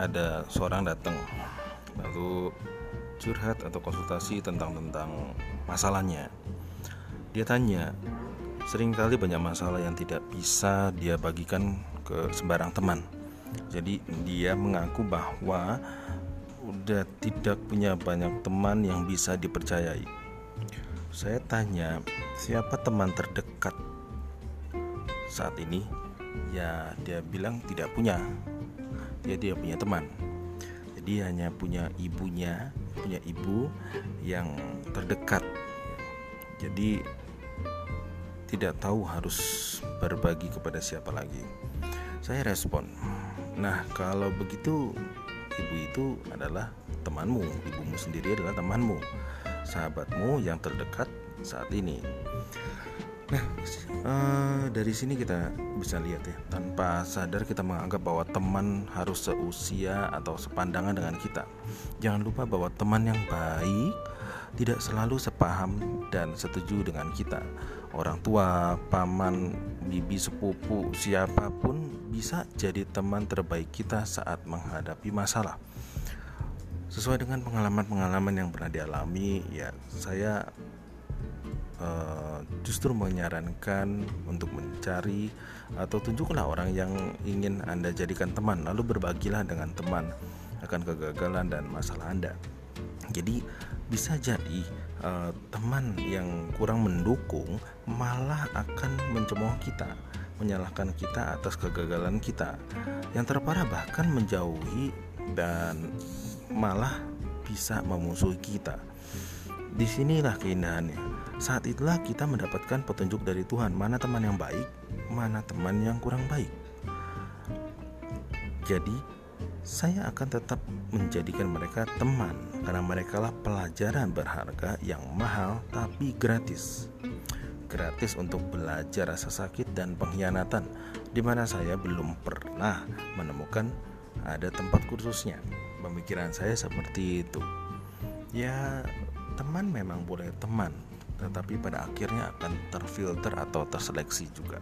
ada seorang datang lalu curhat atau konsultasi tentang tentang masalahnya. Dia tanya, sering kali banyak masalah yang tidak bisa dia bagikan ke sembarang teman. Jadi dia mengaku bahwa udah tidak punya banyak teman yang bisa dipercayai. Saya tanya, siapa teman terdekat saat ini? Ya, dia bilang tidak punya. Dia punya teman. Jadi hanya punya ibunya, punya ibu yang terdekat. Jadi tidak tahu harus berbagi kepada siapa lagi. Saya respon, "Nah, kalau begitu ibu itu adalah temanmu, ibumu sendiri adalah temanmu." sahabatmu yang terdekat saat ini. Nah, uh, dari sini kita bisa lihat ya, tanpa sadar kita menganggap bahwa teman harus seusia atau sepandangan dengan kita. Jangan lupa bahwa teman yang baik tidak selalu sepaham dan setuju dengan kita. Orang tua, paman, bibi, sepupu, siapa pun bisa jadi teman terbaik kita saat menghadapi masalah sesuai dengan pengalaman-pengalaman yang pernah dialami ya saya uh, justru menyarankan untuk mencari atau tunjuklah orang yang ingin anda jadikan teman lalu berbagilah dengan teman akan kegagalan dan masalah anda jadi bisa jadi uh, teman yang kurang mendukung malah akan mencemooh kita menyalahkan kita atas kegagalan kita yang terparah bahkan menjauhi dan malah bisa memusuhi kita. Di sinilah keindahannya. Saat itulah kita mendapatkan petunjuk dari Tuhan mana teman yang baik, mana teman yang kurang baik. Jadi, saya akan tetap menjadikan mereka teman karena mereka lah pelajaran berharga yang mahal tapi gratis. Gratis untuk belajar rasa sakit dan pengkhianatan di mana saya belum pernah menemukan ada tempat kursusnya pemikiran saya seperti itu ya teman memang boleh teman tetapi pada akhirnya akan terfilter atau terseleksi juga.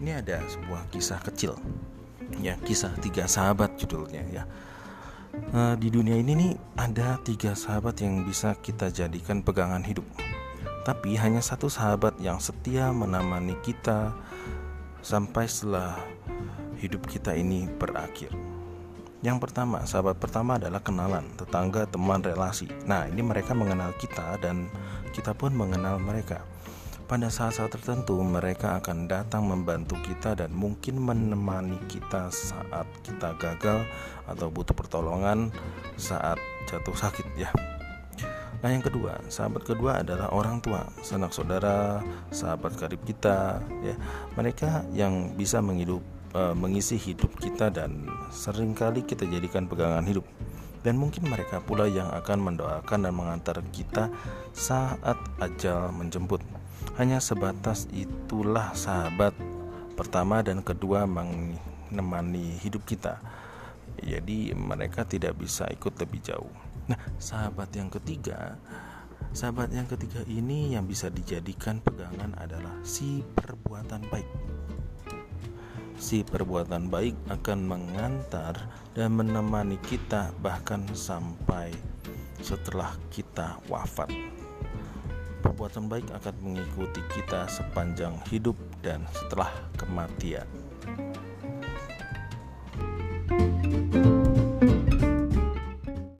Ini ada sebuah kisah kecil ya kisah tiga sahabat judulnya ya. E, di dunia ini nih ada tiga sahabat yang bisa kita jadikan pegangan hidup. Tapi hanya satu sahabat yang setia menemani kita sampai setelah hidup kita ini berakhir yang pertama, sahabat pertama adalah kenalan, tetangga, teman, relasi. Nah, ini mereka mengenal kita dan kita pun mengenal mereka. Pada saat-saat tertentu, mereka akan datang membantu kita dan mungkin menemani kita saat kita gagal atau butuh pertolongan saat jatuh sakit ya. Nah, yang kedua, sahabat kedua adalah orang tua, sanak saudara, sahabat karib kita ya. Mereka yang bisa menghidup uh, mengisi hidup kita dan sering kali kita jadikan pegangan hidup dan mungkin mereka pula yang akan mendoakan dan mengantar kita saat ajal menjemput. Hanya sebatas itulah sahabat pertama dan kedua menemani hidup kita. Jadi mereka tidak bisa ikut lebih jauh. Nah, sahabat yang ketiga, sahabat yang ketiga ini yang bisa dijadikan pegangan adalah si perbuatan baik si perbuatan baik akan mengantar dan menemani kita bahkan sampai setelah kita wafat. Perbuatan baik akan mengikuti kita sepanjang hidup dan setelah kematian.